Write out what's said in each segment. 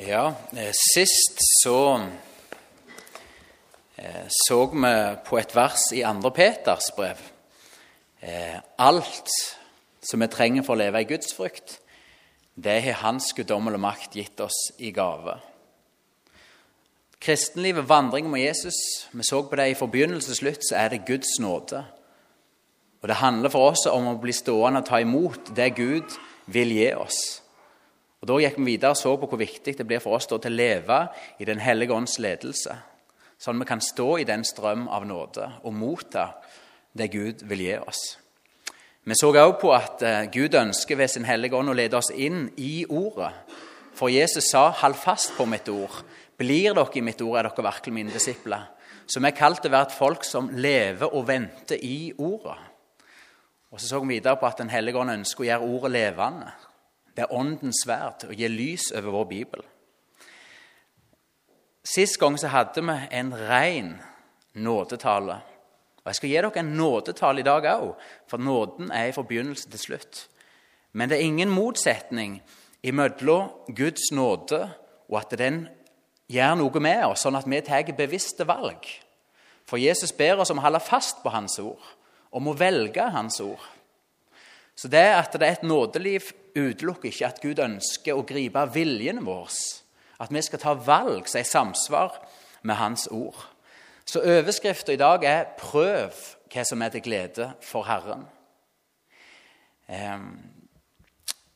Ja, eh, sist så eh, så vi på et vers i 2. Peters brev. Eh, alt som vi trenger for å leve i Guds frykt, det har Hans guddommelige makt gitt oss i gave. Kristenlivet, vandringen med Jesus, vi så på det i forbegynnelse til slutt, så er det Guds nåde. Og Det handler for oss om å bli stående og ta imot det Gud vil gi oss. Og Da gikk vi videre og så på hvor viktig det blir for oss til å leve i Den hellige ånds ledelse, sånn vi kan stå i den strøm av nåde og motta det Gud vil gi oss. Vi så også på at eh, Gud ønsker ved sin hellige ånd å lede oss inn i Ordet. For Jesus sa 'hold fast på mitt ord'. Blir dere i mitt ord, er dere virkelig mine disipler. Så vi er kalt til å være et folk som lever og venter i Ordet. Og Så så vi videre på at Den hellige ånd ønsker å gjøre Ordet levende. Det er Åndens sverd å gi lys over vår bibel. Sist gang så hadde vi en ren nådetale. Og Jeg skal gi dere en nådetale i dag òg, for nåden er fra begynnelse til slutt. Men det er ingen motsetning imellom Guds nåde og at den gjør noe med oss, sånn at vi tar bevisste valg. For Jesus ber oss om å holde fast på Hans ord, om å velge Hans ord. Så det at det er et nådeliv, utelukker ikke at Gud ønsker å gripe viljen vår. At vi skal ta valg som er i samsvar med Hans ord. Så overskriften i dag er 'Prøv hva som er til glede for Herren'. Ehm,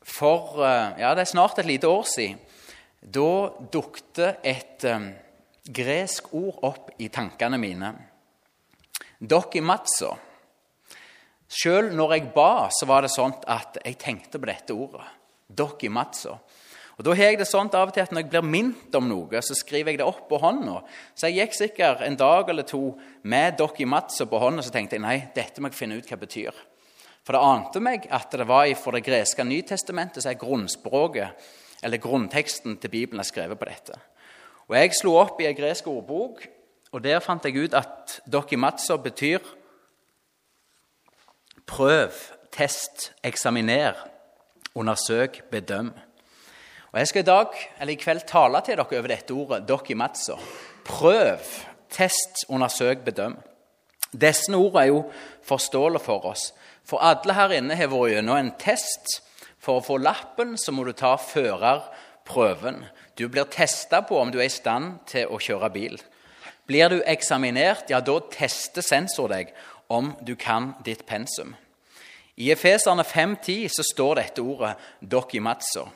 for eh, ja, det er snart et lite år siden. Da dukte et um, gresk ord opp i tankene mine. Dokimatso. Sjøl når jeg ba, så var det sånn at jeg tenkte på dette ordet. Dokimatso. Og Da har jeg det sånn av og til at når jeg blir minnet om noe, så skriver jeg det opp på hånda. Så jeg gikk sikkert en dag eller to med dokimatso på hånda, så tenkte jeg nei, dette må jeg finne ut hva det betyr. For det ante meg at det var fra det greske Nytestamentet, som er grunnspråket, eller grunnteksten til Bibelen, er skrevet på dette. Og Jeg slo opp i en gresk ordbok, og der fant jeg ut at dokimatso betyr Prøv, test, eksaminer, undersøk, bedøm. Og Jeg skal i dag, eller i kveld tale til dere over dette ordet, dokimatso. Prøv, test, undersøk, bedøm. Disse ordene er jo forståelige for oss. For alle her inne har vært gjennom en test. For å få lappen så må du ta førerprøven. Du blir testa på om du er i stand til å kjøre bil. Blir du eksaminert, ja, da tester sensor deg om du kan ditt pensum. I Efeserne 5,10 så står dette ordet 'dokimatso'.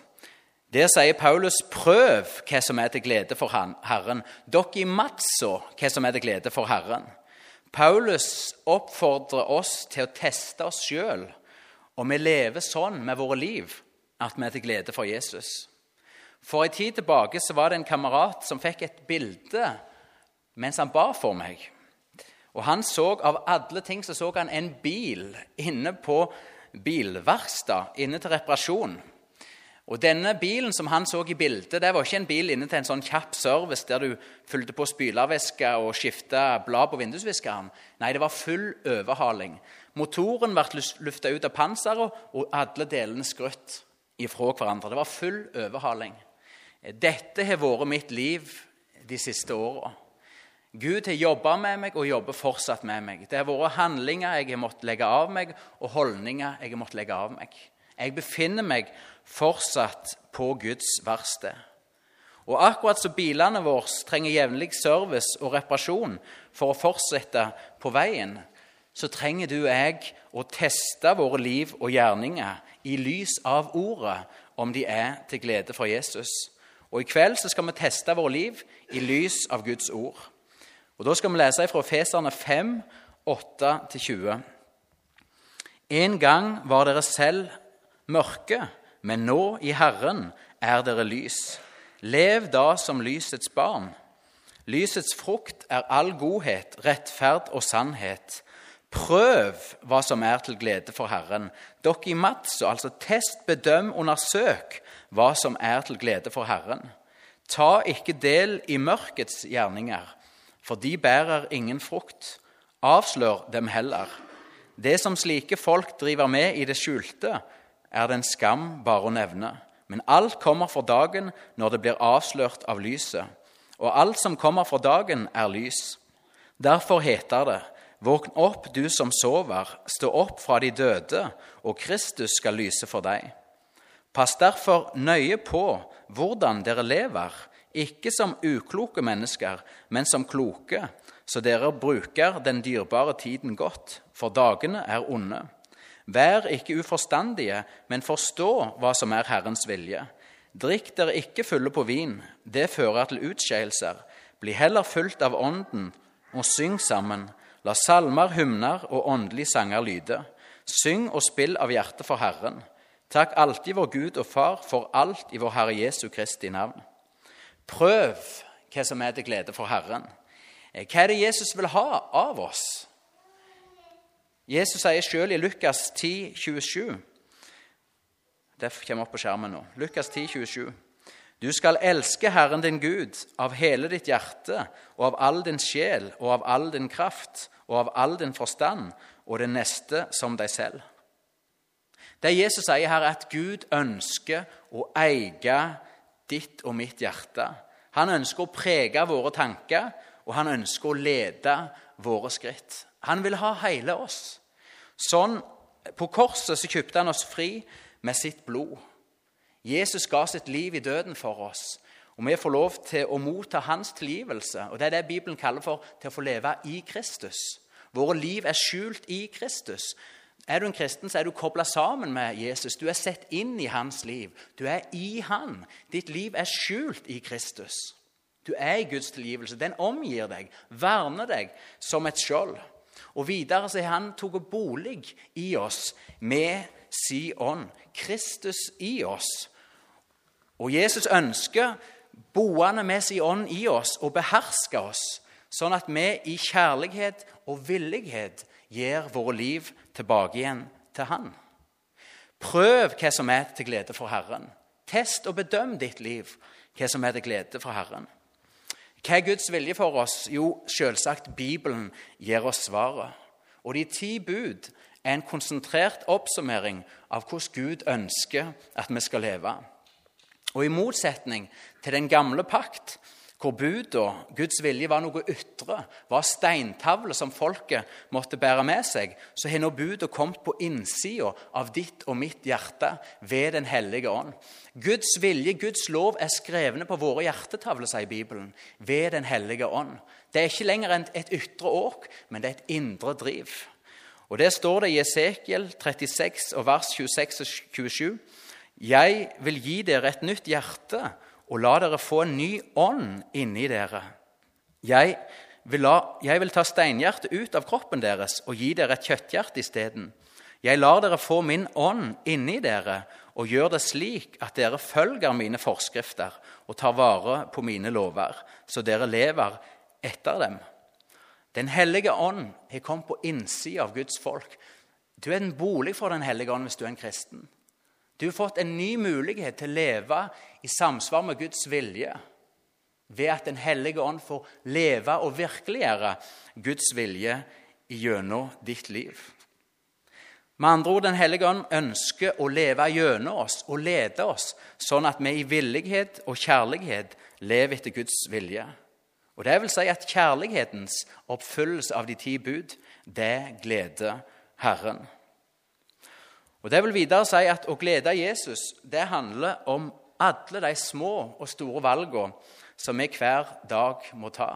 Der sier Paulus 'prøv hva som er til glede for Herren'. 'Dokimatso' hva som er til glede for Herren. Paulus oppfordrer oss til å teste oss sjøl, og vi lever sånn med våre liv at vi er til glede for Jesus. For en tid tilbake så var det en kamerat som fikk et bilde mens han ba for meg. Og han så Av alle ting så, så han en bil inne på bilverkstedet, inne til reparasjon. Og Denne bilen som han så i bildet, det var ikke en bil inne til en sånn kjapp service der du fylte på spylervæske og skifta blad på vindusviskeren. Nei, det var full overhaling. Motoren ble lufta ut av panseret, og alle delene skrutt ifra hverandre. Det var full overhaling. Dette har vært mitt liv de siste åra. Gud har jobba med meg og jobber fortsatt med meg. Det har vært handlinger jeg har måttet legge av meg, og holdninger jeg har måttet legge av meg. Jeg befinner meg fortsatt på Guds verksted. Og akkurat som bilene våre trenger jevnlig service og reparasjon for å fortsette på veien, så trenger du og jeg å teste våre liv og gjerninger i lys av ordet, om de er til glede for Jesus. Og I kveld så skal vi teste våre liv i lys av Guds ord. Og Da skal vi lese fra Feserne 5, 8-20. En gang var dere selv mørke, men nå i Herren er dere lys. Lev da som lysets barn. Lysets frukt er all godhet, rettferd og sannhet. Prøv hva som er til glede for Herren. Dere i matso, altså test, bedøm, undersøk hva som er til glede for Herren. Ta ikke del i mørkets gjerninger, for de bærer ingen frukt. Avslør dem heller. Det som slike folk driver med i det skjulte, er det en skam bare å nevne. Men alt kommer for dagen når det blir avslørt av lyset. Og alt som kommer for dagen, er lys. Derfor heter det:" Våkn opp, du som sover, stå opp fra de døde, og Kristus skal lyse for deg. Pass derfor nøye på hvordan dere lever, ikke som ukloke mennesker, men som kloke, så dere bruker den dyrebare tiden godt, for dagene er onde. Vær ikke uforstandige, men forstå hva som er Herrens vilje. Drikk dere ikke fulle på vin, det fører til utskeielser. Bli heller fulgt av Ånden, og syng sammen. La salmer, hymner og åndelige sanger lyde. Syng og spill av hjertet for Herren. Takk alltid vår Gud og Far for alt i vår Herre Jesu Kristi navn. Prøv hva som er til glede for Herren. Hva er det Jesus vil ha av oss? Jesus sier selv i Lukas 10, 27 Det kommer opp på skjermen nå. Lukas 10, 27. Du skal elske Herren din Gud av hele ditt hjerte og av all din sjel og av all din kraft og av all din forstand og det neste som deg selv. Det Jesus sier her, er at Gud ønsker å eie ditt og mitt hjerte. Han ønsker å prege våre tanker, og han ønsker å lede våre skritt. Han vil ha hele oss. Sånn, På korset så kjøpte han oss fri med sitt blod. Jesus ga sitt liv i døden for oss. Og vi får lov til å motta hans tilgivelse. Og Det er det Bibelen kaller for til å få leve i Kristus. Våre liv er skjult i Kristus. Er du en kristen, så er du kobla sammen med Jesus. Du er sett inn i hans liv. Du er i han. Ditt liv er skjult i Kristus. Du er i Guds tilgivelse. Den omgir deg, verner deg som et skjold. Og videre så har han tatt bolig i oss med si ånd. Kristus i oss. Og Jesus ønsker, boende med sin ånd i oss, å beherske oss, sånn at vi i kjærlighet og villighet gir våre liv tilbake igjen til Han. Prøv hva som er til glede for Herren. Test og bedøm ditt liv, hva som er til glede for Herren. Hva er Guds vilje for oss? Jo, selvsagt Bibelen gir oss svaret. Og de ti bud er en konsentrert oppsummering av hvordan Gud ønsker at vi skal leve. Og I motsetning til den gamle pakt, hvor bud og Guds vilje var noe ytre, var steintavler som folket måtte bære med seg, så har nå budet kommet på innsida av ditt og mitt hjerte ved Den hellige ånd. Guds vilje, Guds lov, er skrevne på våre hjertetavler, sier Bibelen, ved Den hellige ånd. Det er ikke lenger et ytre åk, men det er et indre driv. Og Det står det i Esekiel 36, vers 26 og 27. Jeg vil gi dere et nytt hjerte og la dere få en ny ånd inni dere. Jeg vil, la, jeg vil ta steinhjertet ut av kroppen deres og gi dere et kjøtthjerte isteden. Jeg lar dere få min ånd inni dere og gjør det slik at dere følger mine forskrifter og tar vare på mine lover, så dere lever etter dem. Den hellige ånd har kommet på innsida av Guds folk. Du er en bolig for Den hellige ånd hvis du er en kristen. Du har fått en ny mulighet til å leve i samsvar med Guds vilje ved at Den hellige ånd får leve og virkeliggjøre Guds vilje gjennom ditt liv. Med andre ord, Den hellige ånd ønsker å leve gjennom oss og lede oss, sånn at vi i villighet og kjærlighet lever etter Guds vilje. Og Det vil si at kjærlighetens oppfyllelse av de ti bud, det gleder Herren. Og Det vil videre si at å glede Jesus det handler om alle de små og store valgene som vi hver dag må ta.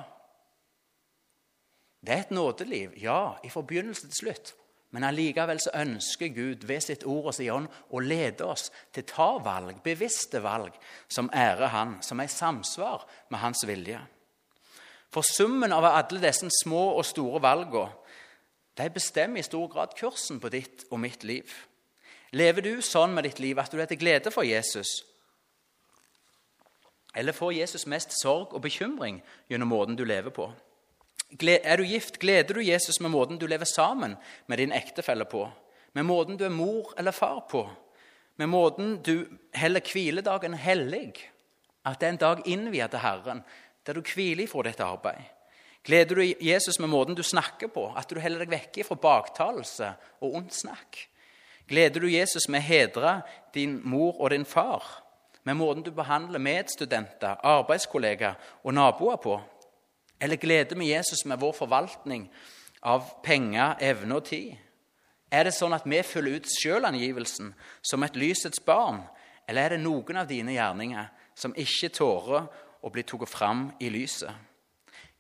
Det er et nådeliv, ja, fra begynnelse til slutt. Men allikevel så ønsker Gud ved sitt ord og sin ånd å lede oss til å ta valg, bevisste valg, som ærer Han, som er i samsvar med Hans vilje. For summen av alle disse små og store valgene de bestemmer i stor grad kursen på ditt og mitt liv. Lever du sånn med ditt liv at du er til glede for Jesus? Eller får Jesus mest sorg og bekymring gjennom måten du lever på? Er du gift, gleder du Jesus med måten du lever sammen med din ektefelle på? Med måten du er mor eller far på? Med måten du heller hviledagen hellig? At det er en dag innviet til Herren, der du hviler fra ditt arbeid? Gleder du Jesus med måten du snakker på? At du heller deg vekk fra baktalelse og ondt snakk? Gleder du Jesus med å hedre din mor og din far? med måten du behandler medstudenter, arbeidskollegaer og naboer på? Eller gleder vi Jesus med vår forvaltning av penger, evne og tid? Er det sånn at vi følger ut sjølangivelsen som et lysets barn, eller er det noen av dine gjerninger som ikke tårer å bli tatt fram i lyset?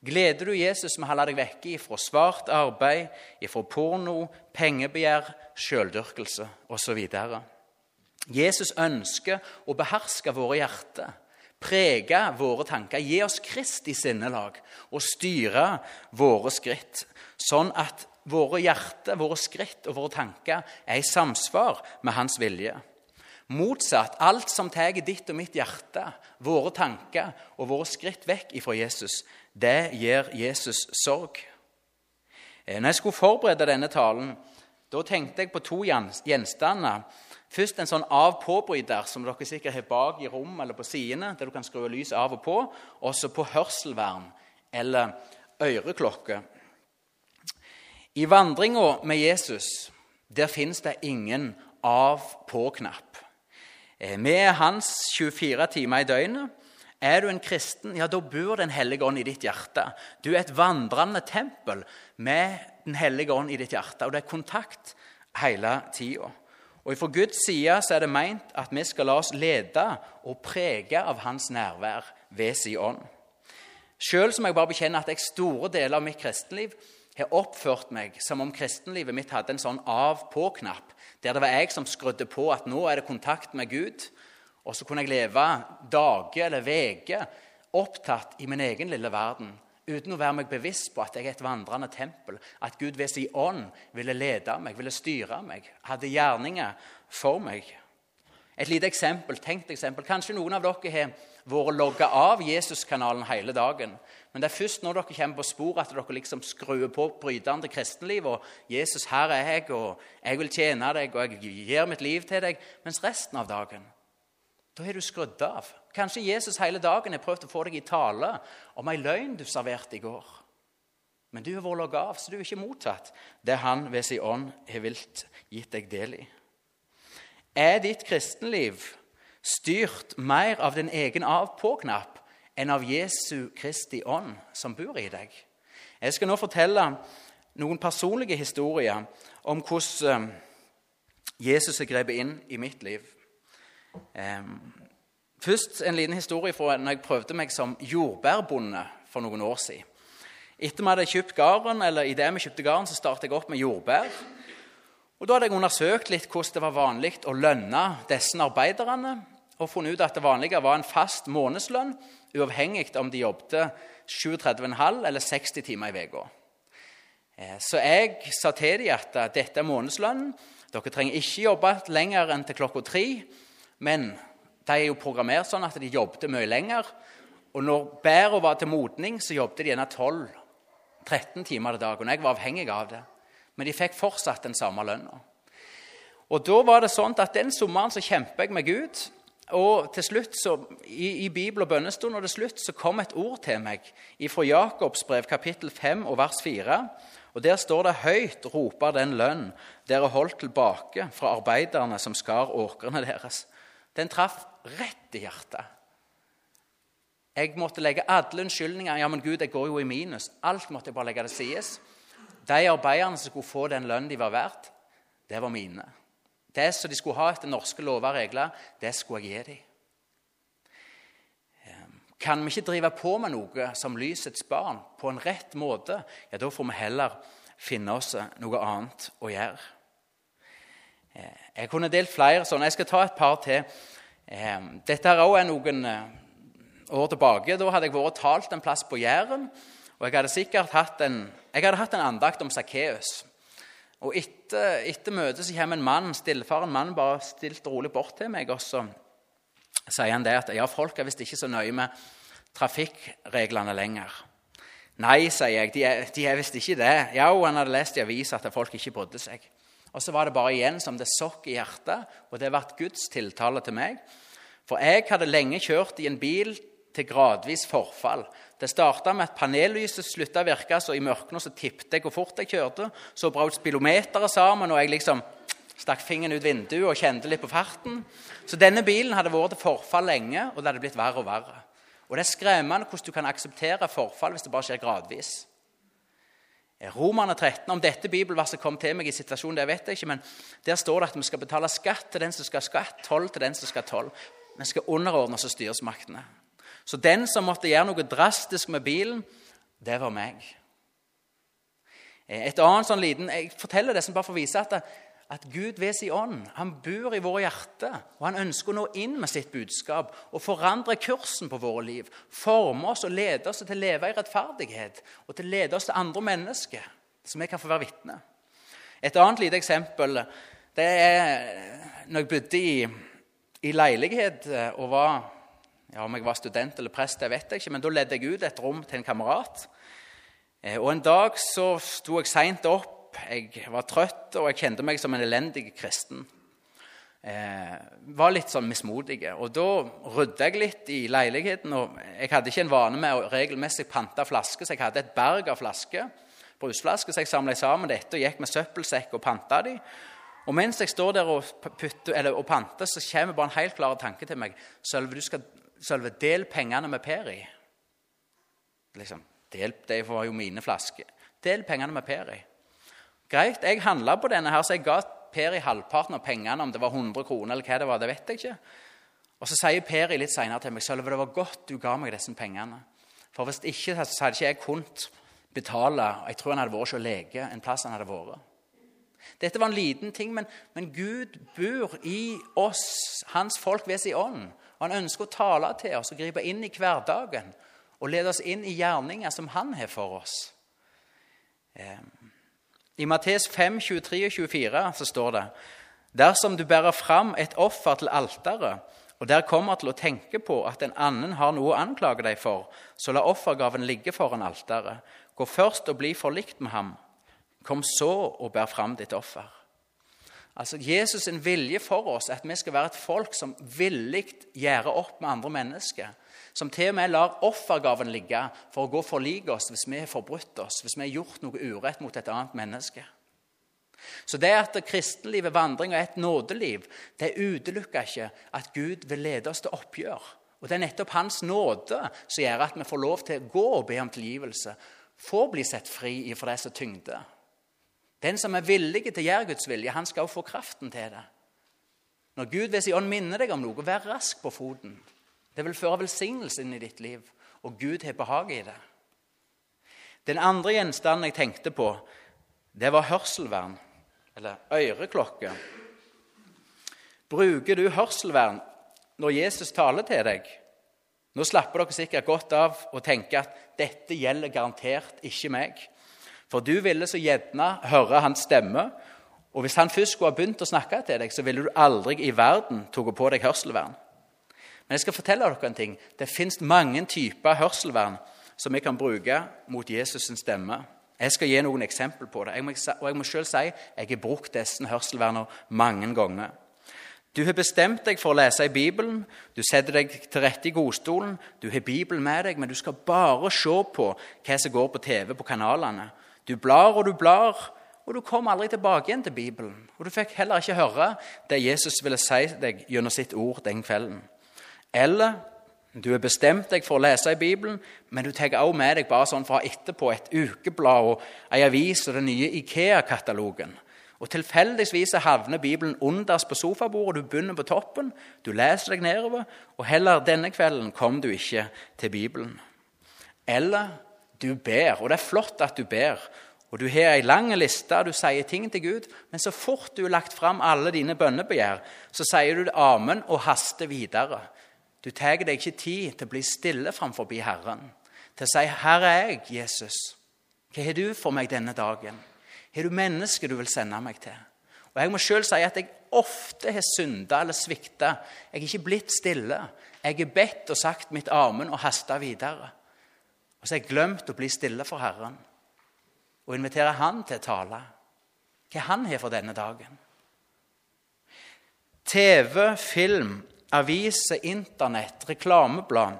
Gleder du Jesus med å holde deg vekke ifra svart arbeid, ifra porno, pengebegjær, sjøldyrkelse osv.? Jesus ønsker å beherske våre hjerter, prege våre tanker, gi oss Kristi sinnelag og styre våre skritt, sånn at våre hjerter, våre skritt og våre tanker er i samsvar med hans vilje. Motsatt, alt som tar ditt og mitt hjerte, våre tanker og våre skritt vekk ifra Jesus, det gir Jesus sorg. Eh, når jeg skulle forberede denne talen, da tenkte jeg på to gjenstander. Først en sånn av-på-bryter som dere sikkert har bak i rom eller på sidene, der du kan skru lys av og på. Også på hørselvern eller øreklokke. I vandringa med Jesus der fins det ingen av-på-knapp. Eh, vi er hans 24 timer i døgnet. Er du en kristen, ja, da bor Den hellige ånd i ditt hjerte. Du er et vandrende tempel med Den hellige ånd i ditt hjerte, og det er kontakt hele tida. Og Fra Guds side så er det meint at vi skal la oss lede og prege av Hans nærvær ved sin ånd. Sjøl må jeg bare bekjenne at jeg store deler av mitt kristenliv har oppført meg som om kristenlivet mitt hadde en sånn av-på-knapp, der det var jeg som skrudde på at nå er det kontakt med Gud. Og så kunne jeg leve dager eller uker opptatt i min egen lille verden uten å være meg bevisst på at jeg er et vandrende tempel, at Gud ved sin ånd ville lede meg, ville styre meg, hadde gjerninger for meg. Et lite eksempel, tenkt eksempel. Kanskje noen av dere har vært logga av Jesuskanalen hele dagen. Men det er først når dere kommer på sporet, at dere liksom skrur på bryteren til kristenlivet. Og 'Jesus, her er jeg, og jeg vil tjene deg, og jeg gir mitt liv til deg.' Mens resten av dagen, da har du skrudd av. Kanskje Jesus hele dagen har prøvd å få deg i tale om ei løgn du serverte i går. Men du har vært logga av, så du har ikke mottatt det han ved sin ånd har vilt gitt deg del i. Er ditt kristenliv styrt mer av din egen av-på-knapp enn av Jesu Kristi ånd som bor i deg. Jeg skal nå fortelle noen personlige historier om hvordan eh, Jesus har grepet inn i mitt liv. Først en liten historie fra når jeg prøvde meg som jordbærbonde for noen år siden. Etter vi hadde kjøpt garen, eller i det vi kjøpte garen, så startet jeg opp med jordbær. Og Da hadde jeg undersøkt litt hvordan det var vanlig å lønne disse arbeiderne, og funnet ut at det vanlige var en fast månedslønn uavhengig om de jobbet 37,5 eller 60 timer i uka. Eh, så jeg sa til dem at dette er månedslønnen. Dere trenger ikke jobbe lenger enn til klokka tre. Men de er jo programmert sånn at de jobbet mye lenger. Og når bæra var til modning, så jobbet de gjerne 12-13 timer til dagen. Jeg var avhengig av det. Men de fikk fortsatt den samme lønna. Og da var det sånn at Den sommeren så kjemper jeg med Gud. Og til slutt så, i, i Bibel og bønnestund og til slutt så kom et ord til meg fra Jakobs brev, kapittel 5 og vers 4. Og Der står det høyt roper den lønn dere holdt tilbake fra arbeiderne som skar åkrene deres. Den traff rett i hjertet. Jeg måtte legge alle unnskyldninger. Ja, men Gud, jeg går jo i minus. Alt måtte jeg bare legge til sides. De arbeiderne som skulle få den lønnen de var verdt, det var mine. Det som de skulle ha etter norske lover og regler, det skulle jeg gi dem. Ehm, kan vi ikke drive på med noe som lysets barn på en rett måte, ja, da får vi heller finne oss noe annet å gjøre. Ehm, jeg kunne delt flere sånne. Jeg skal ta et par til. Ehm, dette er også noen eh, år tilbake. Da hadde jeg vært talt en plass på Jæren. Og jeg hadde sikkert hatt en, hatt en andakt om Sakkeus. Og etter, etter møtet så kommer en mann, stillfaren mann bare stilt rolig bort til meg. Og så sier han det at ja, folk er visst ikke så nøye med trafikkreglene lenger. Nei, sier jeg, de er, de er visst ikke det. Ja, og han hadde lest i avisa at folk ikke brydde seg. Og så var det bare igjen som det sokk i hjertet, og det ble Guds tiltale til meg. For jeg hadde lenge kjørt i en bil til gradvis forfall. Det starta med at panellyset slutta å virke, så i mørket så tippet jeg hvor fort jeg kjørte. Så brøt spilometeret sammen, og jeg liksom Stakk fingeren ut vinduet og kjente litt på farten. Så denne bilen hadde vært til forfall lenge, og det hadde blitt verre og verre. Og Det er skremmende hvordan du kan akseptere forfall hvis det bare skjer gradvis. Romerne 13, Om dette bibelverset kom til meg i situasjonen, det vet jeg ikke, men der står det at vi skal betale skatt til den som skal skatt, toll til den som skal toll. Vi skal underordne oss styresmaktene. Så den som måtte gjøre noe drastisk med bilen, det var meg. Et annet sånn liten, Jeg forteller det som bare for å vise at, at Gud ved sin ånd han bor i våre hjerter. Og han ønsker å nå inn med sitt budskap og forandre kursen på våre liv. Forme oss og lede oss til å leve i rettferdighet og til å lede oss til andre mennesker, så vi kan få være vitne. Et annet lite eksempel det er når jeg bodde i, i leilighet og var ja, Om jeg var student eller prest, det vet jeg ikke, men da ledde jeg ut et rom til en kamerat. Eh, og En dag så sto jeg seint opp, jeg var trøtt, og jeg kjente meg som en elendig kristen. Eh, var litt sånn mismodig. Og Da rydda jeg litt i leiligheten. og Jeg hadde ikke en vane med å regelmessig pante flasker, så jeg hadde et berg av flasker, brusflasker, så jeg samla sammen dette og gikk med søppelsekk og panta de. Og mens jeg står der og, putter, eller, og panter, så kommer bare en helt klar tanke til meg. Sølve, du skal Sølve, del pengene med Peri. Liksom, del, Det var jo mine flasker. Del pengene med Peri. Greit, jeg handla på denne, her, så jeg ga Per i halvparten av pengene. Om det var 100 kroner eller hva det var, det vet jeg ikke. Og Så sier Peri litt seinere til meg Sølve, det var godt du ga meg disse pengene. For hvis ikke, så hadde ikke jeg kunnet betale Jeg tror han hadde vært hos lege en plass han hadde vært. Dette var en liten ting, men, men Gud bor i oss, hans folk ved sin ånd. Og Han ønsker å tale til oss og gripe inn i hverdagen og lede oss inn i gjerninger som Han har for oss. I Mattes 5, 23 og 24 så står det Dersom du bærer fram et offer til alteret, og der kommer til å tenke på at en annen har noe å anklage deg for, så la offergaven ligge foran alteret. Gå først og bli forlikt med ham. Kom så og bær fram ditt offer. Altså Jesus' en vilje for oss at vi skal være et folk som villig gjør opp med andre mennesker. Som til og med lar offergaven ligge for å gå og forlike oss hvis vi har forbrutt oss, hvis vi har gjort noe urett mot et annet menneske. Så det at kristenlivet, vandring og et nådeliv, det utelukker ikke at Gud vil lede oss til oppgjør. Og Det er nettopp Hans nåde som gjør at vi får lov til å gå og be om tilgivelse. Få bli sett fri fra disse tyngder. Den som er villig til å gjøre Guds vilje, han skal også få kraften til det. Når Gud ved sin ånd minner deg om noe, vær rask på foten. Det vil føre velsignelse inn i ditt liv, og Gud har behag i det. Den andre gjenstanden jeg tenkte på, det var hørselvern, eller øreklokke. Bruker du hørselvern når Jesus taler til deg? Nå slapper dere sikkert godt av og tenker at dette gjelder garantert ikke meg. For du ville så gjerne høre hans stemme. Og hvis han først skulle ha begynt å snakke til deg, så ville du aldri i verden tatt på deg hørselvern. Men jeg skal fortelle dere en ting. Det fins mange typer hørselvern som vi kan bruke mot Jesus' stemme. Jeg skal gi noen eksempler på det. Jeg må, og jeg må selv si jeg har brukt disse hørselvernene mange ganger. Du har bestemt deg for å lese i Bibelen, du setter deg til rette i godstolen, du har Bibelen med deg, men du skal bare se på hva som går på TV på kanalene. Du blar og du blar, og du kom aldri tilbake igjen til Bibelen. Og du fikk heller ikke høre det Jesus ville si deg gjennom sitt ord den kvelden. Eller du har bestemt deg for å lese i Bibelen, men du tar også med deg bare sånn fra etterpå et ukeblad og ei avis og den nye Ikea-katalogen. Og Tilfeldigvis havner Bibelen underst på sofabordet, du begynner på toppen, du leser deg nedover, og heller denne kvelden kom du ikke til Bibelen. Eller du ber, og det er flott at du ber. Og du har ei lang liste, du sier ting til Gud, men så fort du har lagt fram alle dine bønnebegjær, så sier du amen og haster videre. Du tar deg ikke tid til å bli stille framfor Herren, til å si 'Her er jeg, Jesus'. Hva har du for meg denne dagen? Har du mennesker du vil sende meg til? Og Jeg må sjøl si at jeg ofte har synda eller svikta. Jeg er ikke blitt stille. Jeg har bedt og sagt mitt amen og hasta videre. Og så har jeg glemt å bli stille for Herren og invitere Han til å tale. Hva han har for denne dagen. TV, film, aviser, Internett, reklameblad,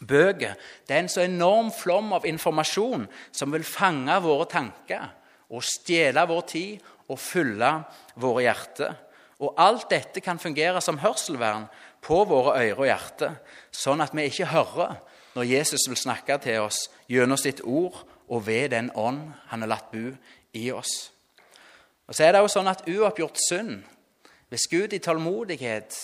bøker Det er en så enorm flom av informasjon som vil fange våre tanker og stjele vår tid og fylle våre hjerter. Og alt dette kan fungere som hørselvern på våre ører og hjerter, sånn at vi ikke hører når Jesus vil snakke til oss gjennom sitt ord og ved den ånd han har latt bo i oss. Og så er det jo sånn at uoppgjort synd Hvis Gud i tålmodighet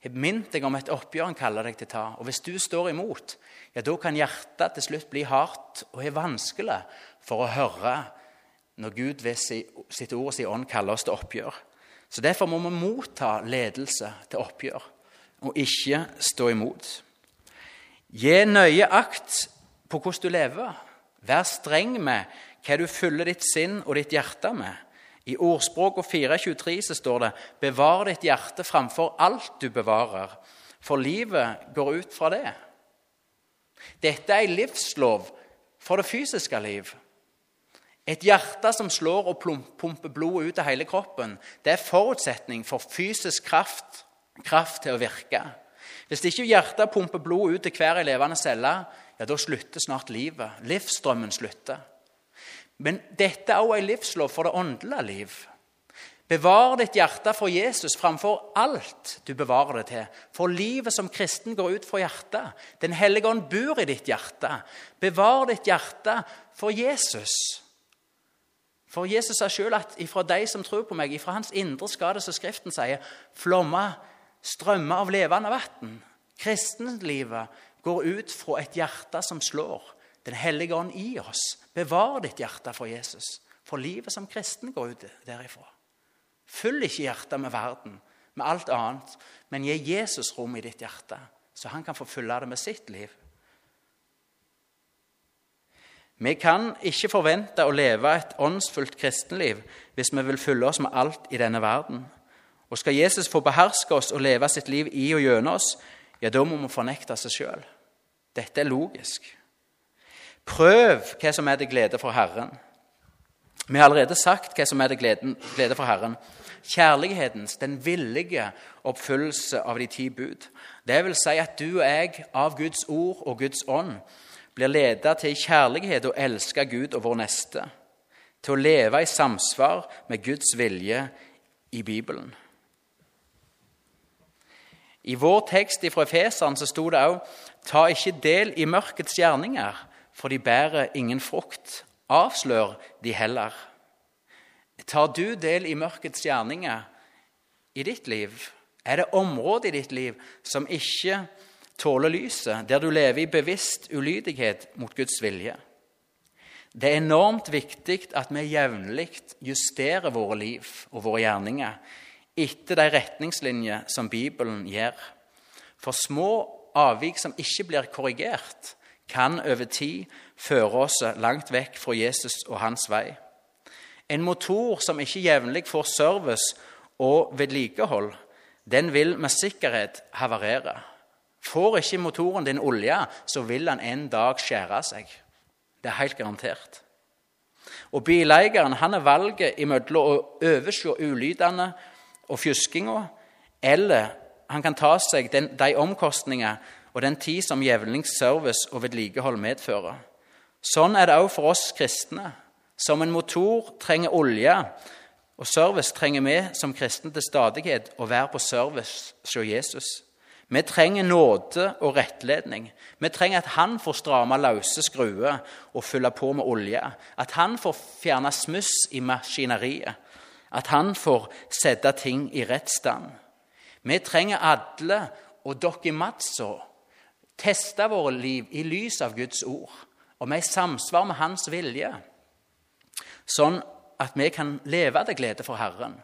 har minnet deg om et oppgjør han kaller deg til å ta, og hvis du står imot, ja, da kan hjertet til slutt bli hardt og er vanskelig for å høre når Gud ved sitt ord og sin ånd kaller oss til oppgjør. Så Derfor må vi motta ledelse til oppgjør og ikke stå imot. Gi nøye akt på hvordan du lever. Vær streng med hva du fyller ditt sinn og ditt hjerte med. I ordspråk 4.23 så står det:" Bevar ditt hjerte framfor alt du bevarer, for livet går ut fra det. Dette er ei livslov for det fysiske liv. Et hjerte som slår og pumper blod ut av hele kroppen, det er forutsetning for fysisk kraft, kraft til å virke. Hvis ikke hjertet pumper blod ut til hver levende celle, ja, da slutter snart livet. Livsstrømmen slutter. Men dette er også en livslov for det åndelige liv. Bevar ditt hjerte for Jesus framfor alt du bevarer det til. For livet som kristen går ut fra hjertet. Den hellige ånd bor i ditt hjerte. Bevar ditt hjerte for Jesus. For Jesus sa sjøl at ifra de som tror på meg, ifra hans indre skal det, som Skriften sier, flomme strømmer av levende vann. Kristenlivet går ut fra et hjerte som slår. Den hellige ånd i oss. Bevar ditt hjerte for Jesus. For livet som kristen går ut derifra. Fyll ikke hjertet med verden, med alt annet, men gi Jesus rom i ditt hjerte, så han kan få fylle det med sitt liv. Vi kan ikke forvente å leve et åndsfullt kristenliv hvis vi vil fylle oss med alt i denne verden. Og Skal Jesus få beherske oss og leve sitt liv i og gjennom oss, ja, da må vi fornekte seg sjøl. Dette er logisk. Prøv hva som er til glede for Herren. Vi har allerede sagt hva som er til glede for Herren kjærlighetens, den villige oppfyllelse av de ti bud. Det vil si at du og jeg av Guds ord og Guds ånd blir ledet til kjærlighet og elske Gud og vår neste, til å leve i samsvar med Guds vilje i Bibelen. I vår tekst fra Efeseren så sto det òg Ta ikke del i mørkets gjerninger, for de bærer ingen frukt. Avslør de heller. Tar du del i mørkets gjerninger i ditt liv? Er det områder i ditt liv som ikke tåler lyset, der du lever i bevisst ulydighet mot Guds vilje? Det er enormt viktig at vi jevnlig justerer våre liv og våre gjerninger etter de retningslinjer som Bibelen gir. For små avvik som ikke blir korrigert, kan over tid føre oss langt vekk fra Jesus og hans vei. En motor som ikke jevnlig får service og vedlikehold, den vil med sikkerhet havarere. Får ikke motoren din olje, så vil den en dag skjære seg. Det er helt garantert. Og Bileieren han er valget imellom å overse ulydene og fjuskinga, eller han kan ta seg den, de omkostninger og den tid som jevnlig service og vedlikehold medfører. Sånn er det òg for oss kristne. Som en motor trenger olje, og service trenger vi som kristne til stadighet å være på service hos Jesus. Vi trenger nåde og rettledning. Vi trenger at han får stramme løse skruer og fylle på med olje. At han får fjerne smuss i maskineriet. At han får sette ting i rett stand. Vi trenger alle, og dere i teste våre liv i lys av Guds ord. Og vi er samsvar med Hans vilje sånn at vi kan leve til glede for Herren.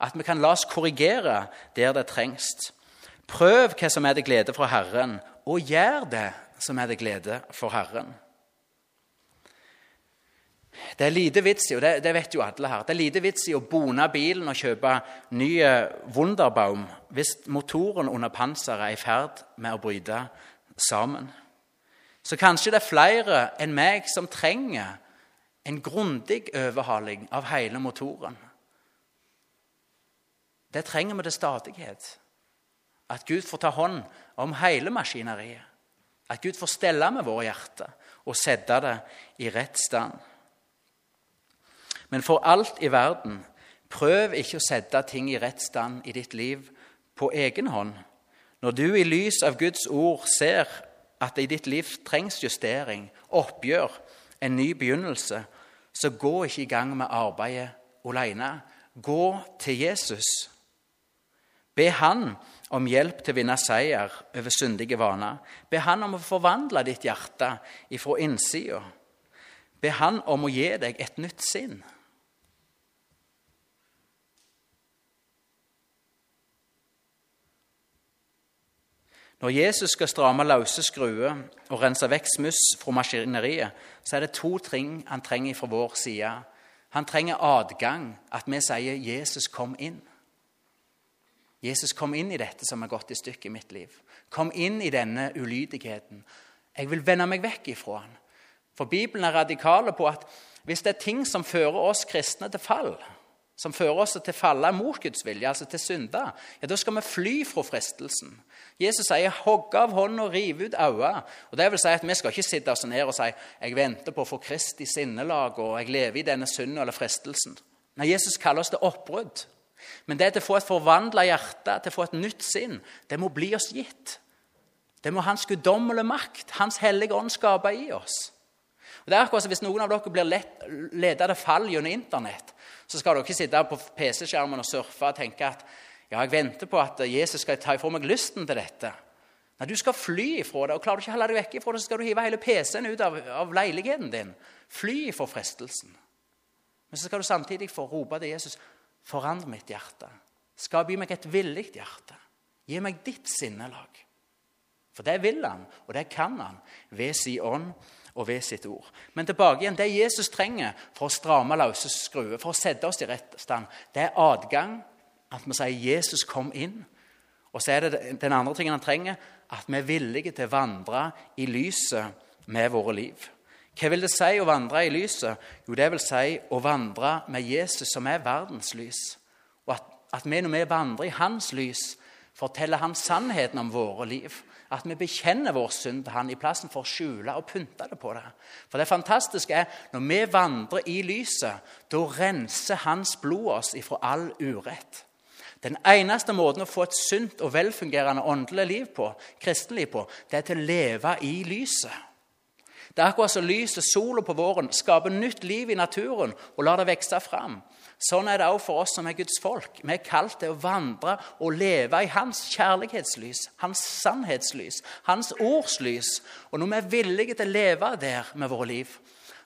At vi kan la oss korrigere der det trengs. Prøv hva som er til glede for Herren, og gjør det som er til glede for Herren. Det er lite vits i, og det, det, vet jo alle her, det er lite vits i å bone bilen og kjøpe ny Wunderbaum hvis motoren under panseret er i ferd med å bryte sammen. Så kanskje det er flere enn meg som trenger en grundig overhaling av hele motoren. Det trenger vi til stadighet. At Gud får ta hånd om hele maskineriet. At Gud får stelle med våre hjerter og sette det i rett stand. Men for alt i verden, Prøv ikke å sette ting i rett stand i ditt liv på egen hånd. Når du i lys av Guds ord ser at det i ditt liv trengs justering, oppgjør, en ny begynnelse, så gå ikke i gang med arbeidet alene. Gå til Jesus. Be Han om hjelp til å vinne seier over syndige vaner. Be Han om å forvandle ditt hjerte ifra innsida. Be Han om å gi deg et nytt sinn. Når Jesus skal stramme løse skruer og rense vekk smuss fra maskineriet, så er det to ting han trenger fra vår side. Han trenger adgang, at vi sier 'Jesus, kom inn'. Jesus, kom inn i dette som har gått i stykker i mitt liv. Kom inn i denne ulydigheten. Jeg vil vende meg vekk ifra han. For Bibelen er radikale på at hvis det er ting som fører oss kristne til fall, som fører oss til å falle mot Guds vilje, altså til synde, ja, da skal vi fly fra fristelsen. Jesus sier 'hogg av hånden og rive ut øyet'. Og det vil si at Vi skal ikke sitte oss ned og si 'jeg venter på å få Kristi sinnelag', og 'jeg lever i denne synden eller fristelsen'. Nei, Jesus kaller oss til oppbrudd. Men det til å få et forvandla hjerte, til å få et nytt sinn, det må bli oss gitt. Det må Hans guddommelige makt, Hans hellige ånd, skape i oss. Og det er akkurat som Hvis noen av dere blir ledet til fall gjennom Internett, så skal dere ikke sitte på PC-skjermen og surfe og tenke at ja, jeg venter på at Jesus skal ta ifra meg lysten til dette. Nei, Du skal fly ifra det, og klarer du ikke å holde deg vekk ifra det, så skal du hive hele PC-en ut av, av, leiligheten din. Fly ifra fristelsen. Men så skal du samtidig få rope til Jesus forandre mitt hjerte. Skap i meg et villig hjerte. Gi meg ditt sinnelag. For det vil han, og det kan han, ved sin ånd og ved sitt ord. Men tilbake igjen, det Jesus trenger for å stramme løse skruer, for å sette oss i rett stand, det er adgang. At vi sier 'Jesus, kom inn'. Og så er det den andre tingen han trenger, at vi er villige til å vandre i lyset med våre liv. Hva vil det si å vandre i lyset? Jo, det vil si å vandre med Jesus, som er verdens lys. Og at, at vi når vi vandrer i hans lys, forteller han sannheten om våre liv. At vi bekjenner vår synd til han i plassen for å skjule og pynte det på det. For det fantastiske er når vi vandrer i lyset, da renser hans blod oss ifra all urett. Den eneste måten å få et sunt og velfungerende åndelig liv på, kristelig på, det er til å leve i lyset. Det er akkurat som lyset, sola på våren, skaper nytt liv i naturen og lar det vokse fram. Sånn er det òg for oss som er Guds folk. Vi er kalt til å vandre og leve i Hans kjærlighetslys, Hans sannhetslys, Hans ordslys. Og når vi er villige til å leve der med våre liv,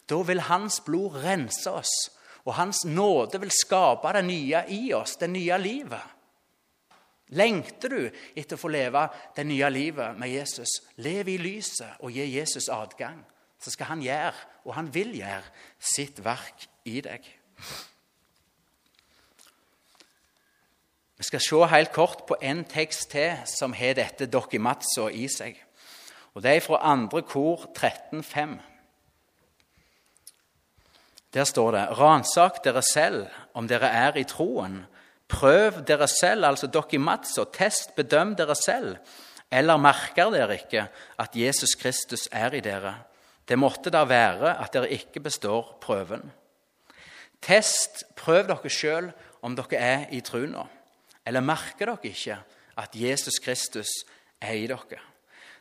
da vil Hans blod rense oss. Og Hans nåde vil skape det nye i oss, det nye livet. Lengter du etter å få leve det nye livet med Jesus? Lev i lyset og gi Jesus adgang. Så skal han gjøre, og han vil gjøre, sitt verk i deg. Vi skal se helt kort på en tekst til som har dette dokimatsa i seg. Og Det er fra andre kor 13,5. Der står det.: Ransak dere selv om dere er i troen. Prøv dere selv, altså dokimatsa. test, bedøm dere selv. Eller merker dere ikke at Jesus Kristus er i dere? Det måtte da være at dere ikke består prøven. Test, prøv dere sjøl om dere er i trua. Eller merker dere ikke at Jesus Kristus er i dere?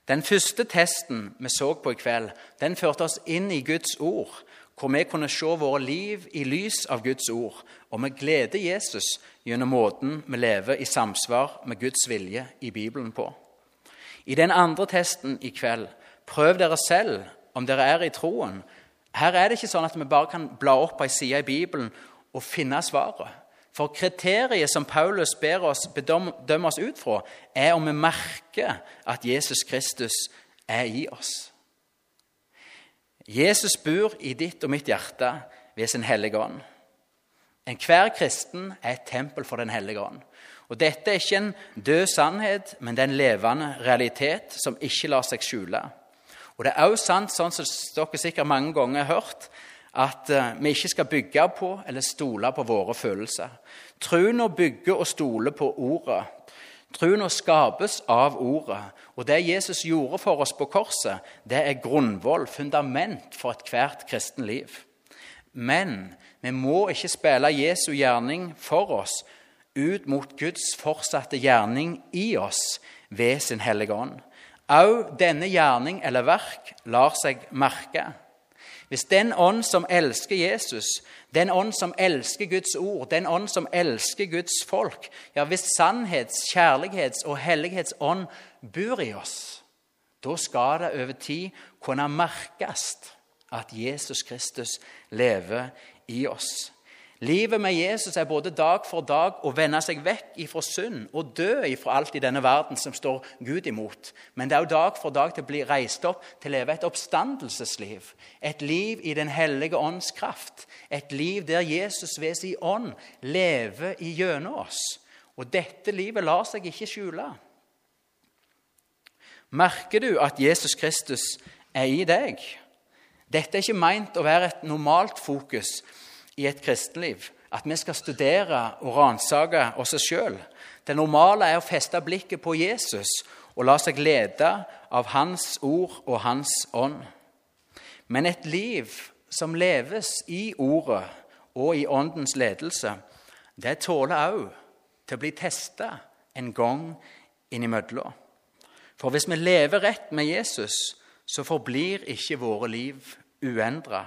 Den første testen vi så på i kveld, den førte oss inn i Guds ord, hvor vi kunne se våre liv i lys av Guds ord, og vi gleder Jesus gjennom måten vi lever i samsvar med Guds vilje i Bibelen på. I den andre testen i kveld, prøv dere selv om dere er i troen. Her er det ikke sånn at vi bare kan bla opp ei side i Bibelen og finne svaret. For kriteriet som Paulus ber oss bedømme oss ut fra, er om vi merker at Jesus Kristus er i oss. Jesus bor i ditt og mitt hjerte ved sin hellige ånd. Enhver kristen er et tempel for Den hellige ånd. Og Dette er ikke en død sannhet, men det er en levende realitet som ikke lar seg skjule. Og Det er også sant, sånn som dere sikkert mange ganger har hørt, at eh, vi ikke skal bygge på eller stole på våre følelser. Troen bygger og stoler på Ordet. Troen skapes av Ordet. Og det Jesus gjorde for oss på korset, det er grunnvoll, fundament for ethvert kristen liv. Men vi må ikke spille Jesu gjerning for oss ut mot Guds fortsatte gjerning i oss ved sin Hellige Ånd. Òg denne gjerning eller verk lar seg merke. Hvis den ånd som elsker Jesus, den ånd som elsker Guds ord, den ånd som elsker Guds folk ja, Hvis sannhets-, kjærlighets- og hellighetsånd bor i oss, da skal det over tid kunne merkes at Jesus Kristus lever i oss. Livet med Jesus er både dag for dag å vende seg vekk ifra synd og dø ifra alt i denne verden som står Gud imot. Men det er jo dag for dag til å bli reist opp til å leve et oppstandelsesliv. Et liv i Den hellige ånds kraft. Et liv der Jesus ved sin ånd lever igjennom oss. Og dette livet lar seg ikke skjule. Merker du at Jesus Kristus er i deg? Dette er ikke meint å være et normalt fokus i et kristenliv at vi skal studere og ransake oss sjøl. Det normale er å feste blikket på Jesus og la seg lede av Hans ord og Hans ånd. Men et liv som leves i Ordet og i Åndens ledelse, det tåler òg til å bli testa en gang innimellom. For hvis vi lever rett med Jesus, så forblir ikke våre liv uendra.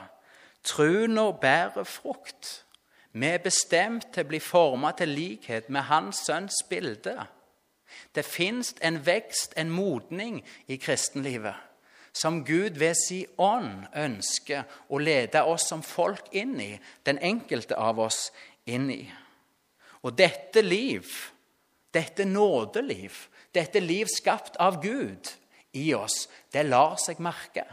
Trua bærer frukt. Vi er bestemt til å bli formet til likhet med Hans Sønns bilde. Det fins en vekst, en modning, i kristenlivet som Gud ved sin ånd ønsker å lede oss som folk inn i, den enkelte av oss inn i. Og dette liv, dette nådeliv, dette liv skapt av Gud i oss, det lar seg merke.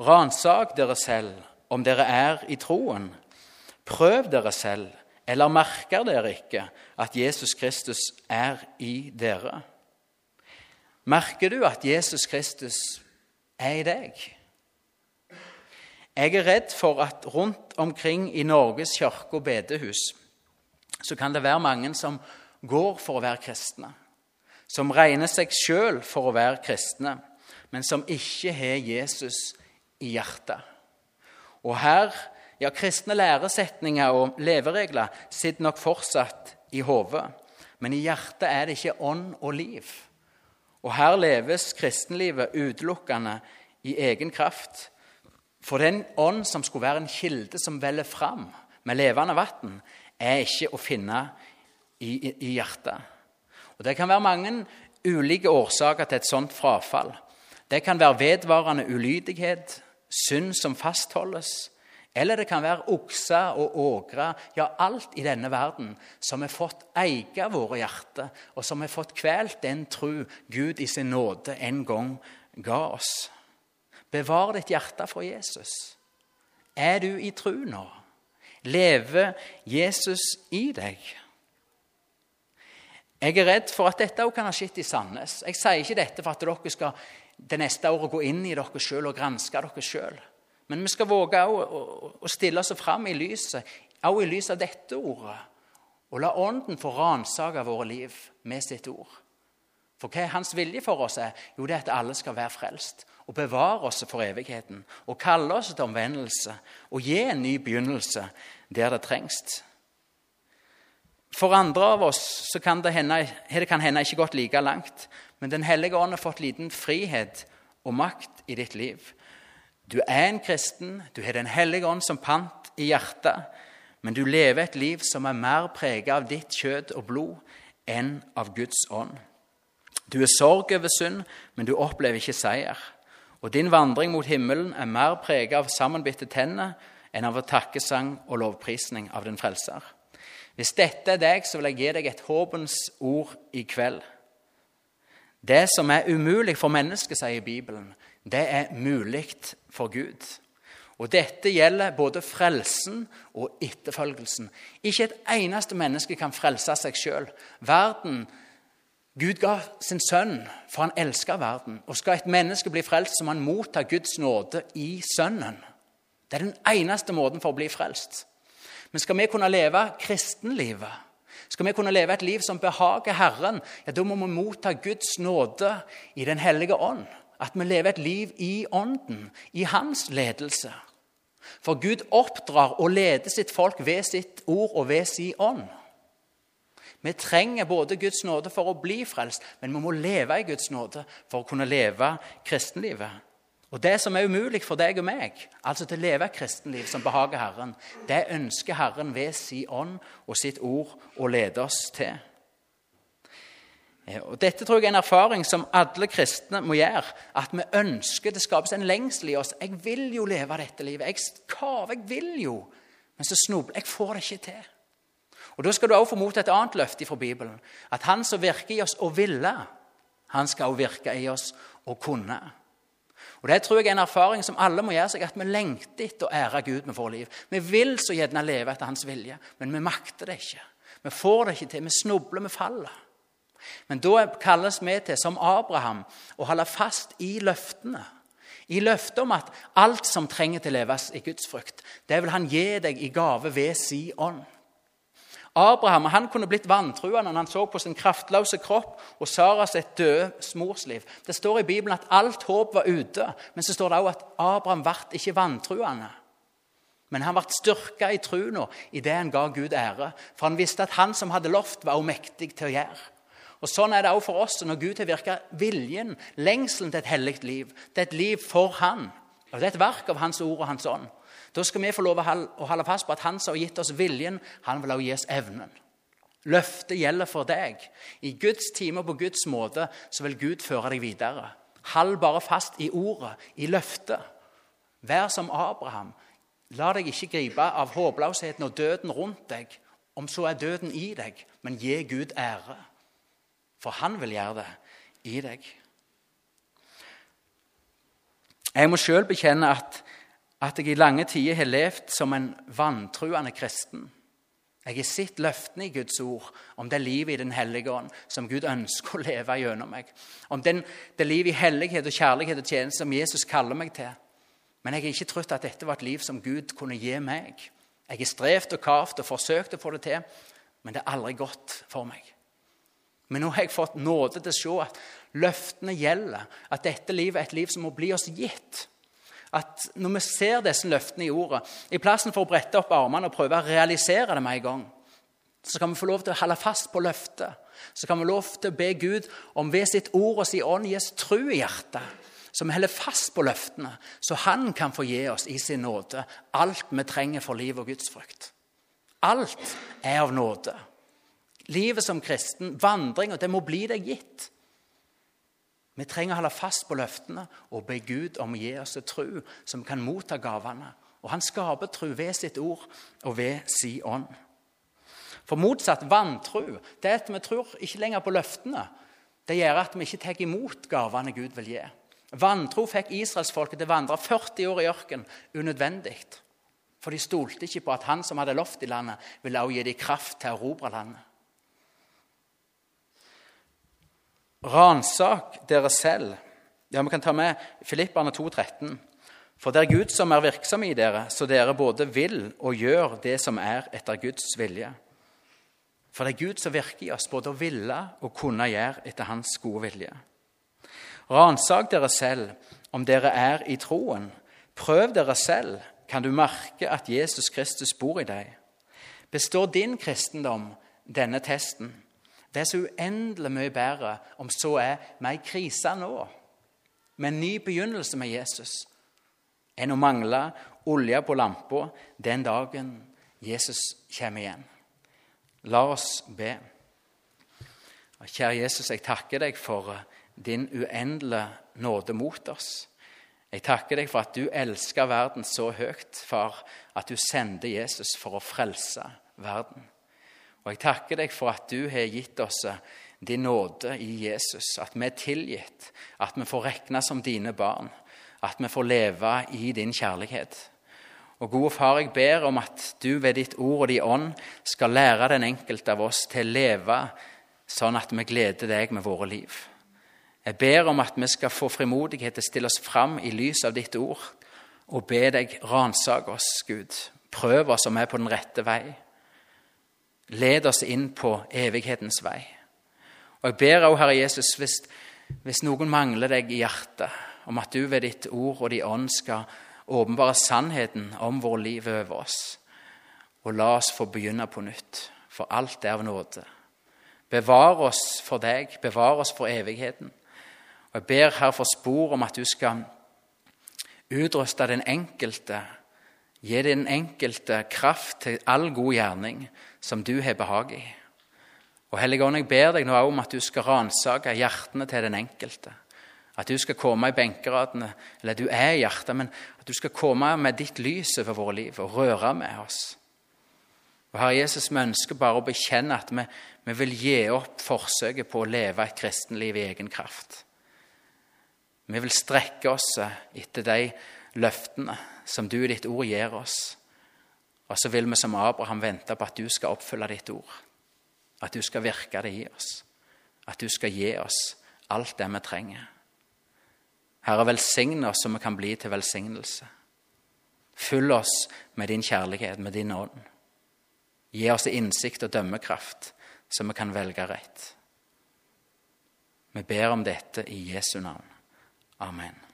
Ransak dere selv om dere er i troen. Prøv dere selv, eller merker dere ikke at Jesus Kristus er i dere? Merker du at Jesus Kristus er i deg? Jeg er redd for at rundt omkring i Norges kirke og bedehus så kan det være mange som går for å være kristne, som regner seg sjøl for å være kristne, men som ikke har Jesus i hjertet. Og her ja, Kristne læresetninger og leveregler sitter nok fortsatt i hodet, men i hjertet er det ikke ånd og liv. Og her leves kristenlivet utelukkende i egen kraft. For den ånd som skulle være en kilde som veller fram med levende vann, er ikke å finne i, i, i hjertet. Og Det kan være mange ulike årsaker til et sånt frafall. Det kan være vedvarende ulydighet, synd som fastholdes. Eller det kan være okser og ågre, ja, alt i denne verden som har fått eie våre hjerter, og som har fått kvelt den tru Gud i sin nåde en gang ga oss. Bevar ditt hjerte for Jesus. Er du i tru nå? Lever Jesus i deg? Jeg er redd for at dette også kan ha skjedd i Sandnes. Jeg sier ikke dette for at dere skal det neste året gå inn i dere sjøl og granske dere sjøl. Men vi skal våge å stille oss fram i lyset, også i lys av dette ordet. Og la Ånden få ransake våre liv med sitt ord. For hva er hans vilje for oss? er? Jo, det er at alle skal være frelst og bevare oss for evigheten. Og kalle oss til omvendelse og gi en ny begynnelse der det trengs. For andre av oss så kan det hende, det kan hende ikke gått like langt. Men Den hellige ånd har fått liten frihet og makt i ditt liv. Du er en kristen, du har Den hellige ånd som pant i hjertet, men du lever et liv som er mer preget av ditt kjøtt og blod enn av Guds ånd. Du er sorg over synd, men du opplever ikke seier. Og din vandring mot himmelen er mer preget av sammenbitte tenner enn av takkesang og lovprisning av den frelser. Hvis dette er deg, så vil jeg gi deg et håpens ord i kveld. Det som er umulig for mennesket, sier Bibelen, det er mulig for Gud. Og Dette gjelder både frelsen og etterfølgelsen. Ikke et eneste menneske kan frelse seg sjøl. Verden Gud ga sin sønn, for han elsker verden. Og skal et menneske bli frelst, så må han motta Guds nåde i Sønnen. Det er den eneste måten for å bli frelst. Men skal vi kunne leve kristenlivet, skal vi kunne leve et liv som behager Herren, ja, da må vi motta Guds nåde i Den hellige ånd. At vi lever et liv i Ånden, i Hans ledelse. For Gud oppdrar og leder sitt folk ved sitt ord og ved sin ånd. Vi trenger både Guds nåde for å bli frelst, men vi må leve i Guds nåde for å kunne leve kristenlivet. Og Det som er umulig for deg og meg, altså til å leve et kristenliv som behager Herren, det ønsker Herren ved sin ånd og sitt ord å lede oss til. Og Dette tror jeg er en erfaring som alle kristne må gjøre. At vi ønsker det skapes en lengsel i oss. 'Jeg vil jo leve dette livet. Jeg kaver, jeg vil jo.' Men så snubler jeg. får det ikke til. Og Da skal du også få mot et annet løfte fra Bibelen. At Han som virker i oss og ville, han skal også virke i oss og kunne. Og Det tror jeg er en erfaring som alle må gjøre seg, at vi lengter etter å ære Gud med vårt liv. Vi vil så gjerne leve etter Hans vilje, men vi makter det ikke. Vi får det ikke til. Vi snubler, vi faller. Men da kalles vi til, som Abraham, å holde fast i løftene. I løftet om at alt som trenger til å leves i Guds frukt, det vil han gi deg i gave ved si ånd. Abraham han kunne blitt vantruende når han så på sin kraftløse kropp og Saras et døde morsliv. Det står i Bibelen at alt håp var ute, men så står det også at Abraham ble ikke vantruende. Men han ble styrka i trua idet han ga Gud ære, for han visste at han som hadde lovt, var mektig til å gjøre. Og Sånn er det også for oss når Gud har virka viljen, lengselen til et hellig liv. Det er et liv for Han. Og Det er et verk av Hans ord og Hans ånd. Da skal vi få lov å holde fast på at Han som har gitt oss viljen, han vil også gi oss evnen. Løftet gjelder for deg. I Guds time og på Guds måte så vil Gud føre deg videre. Hold bare fast i ordet, i løftet. Vær som Abraham. La deg ikke gripe av håpløsheten og døden rundt deg, om så er døden i deg, men gi Gud ære. For han vil gjøre det i deg. Jeg må sjøl bekjenne at, at, jeg i lange tider har levd som en vantruende kristen. Jeg har sett løftene i Guds ord om det livet i Den hellige ånd som Gud ønsker å leve gjennom meg. Om den, det livet i hellighet og kjærlighet og tjeneste som Jesus kaller meg til. Men jeg har ikke trodd at dette var et liv som Gud kunne gi meg. Jeg har strevd og kavt og forsøkt å få det til, men det er aldri godt for meg. Men nå har jeg fått nåde til å se at løftene gjelder. At dette livet er et liv som må bli oss gitt. At når vi ser disse løftene i ordet, i plassen for å brette opp armene og prøve å realisere det med en gang, så kan vi få lov til å holde fast på løftet. Så kan vi lov til å be Gud om ved sitt ord og sin ånd gi oss tro i hjertet. Så vi holder fast på løftene, så Han kan få gi oss i sin nåde alt vi trenger for liv og Guds frykt. Alt er av nåde livet som kristen, vandringa, det må bli deg gitt. Vi trenger å holde fast på løftene og be Gud om å gi oss en tro som kan motta gavene. Og han skaper tro ved sitt ord og ved si ånd. For motsatt vantro det at vi tror ikke lenger på løftene. Det gjør at vi ikke tar imot gavene Gud vil gi. Vantro fikk israelsfolket til å vandre 40 år i ørken unødvendig. For de stolte ikke på at han som hadde lovt i landet, ville også gi dem kraft til å erobre landet. Ransak dere selv. Ja, Vi kan ta med Filipperne 2,13. For det er Gud som er virksom i dere, så dere både vil og gjør det som er etter Guds vilje. For det er Gud som virker i oss, både å ville og kunne gjøre etter Hans gode vilje. Ransak dere selv om dere er i troen. Prøv dere selv, kan du merke at Jesus Kristus bor i deg. Består din kristendom denne testen? Det er så uendelig mye bedre om så er vi i krise nå, med en ny begynnelse med Jesus, enn å mangle olje på lampa den dagen Jesus kommer igjen. La oss be. Kjære Jesus, jeg takker deg for din uendelige nåde mot oss. Jeg takker deg for at du elsker verden så høyt, far, at du sendte Jesus for å frelse verden. Og jeg takker deg for at du har gitt oss eh, din nåde i Jesus, at vi er tilgitt, at vi får regne som dine barn, at vi får leve i din kjærlighet. Og gode far, jeg ber om at du ved ditt ord og din ånd skal lære den enkelte av oss til å leve sånn at vi gleder deg med våre liv. Jeg ber om at vi skal få frimodighet til å stille oss fram i lys av ditt ord og be deg ransake oss, Gud. Prøv oss om vi er på den rette vei. Led oss inn på evighetens vei. Og Jeg ber òg, Herre Jesus, hvis, hvis, noen mangler deg i hjertet, om at du ved ditt ord og din ånd skal åpenbare sannheten om vår liv over oss. Og la oss få begynne på nytt, for alt er av nåde. Bevar oss for deg, bevar oss for evigheten. Og Jeg ber her for spor om at du skal utruste den enkelte, gi den enkelte kraft til all god gjerning som du har behag i. Og Hellige Ånd, jeg ber deg nå om at du skal ransake hjertene til den enkelte. At du skal komme i benkeradene, eller du er i hjertet, men at du skal komme med ditt lys over våre liv og røre med oss. Og Herre Jesus, vi ønsker bare å bekjenne at vi, vi vil gi opp forsøket på å leve et kristenliv i egen kraft. Vi vil strekke oss etter de løftene som du i ditt ord gir oss. Og så vil vi som Abraham vente på at du skal oppfylle ditt ord. At du skal virke det i oss. At du skal gi oss alt det vi trenger. Herre, velsigne oss så vi kan bli til velsignelse. Fyll oss med din kjærlighet, med din ånd. Gi oss innsikt og dømmekraft, så vi kan velge rett. Vi ber om dette i Jesu navn. Amen.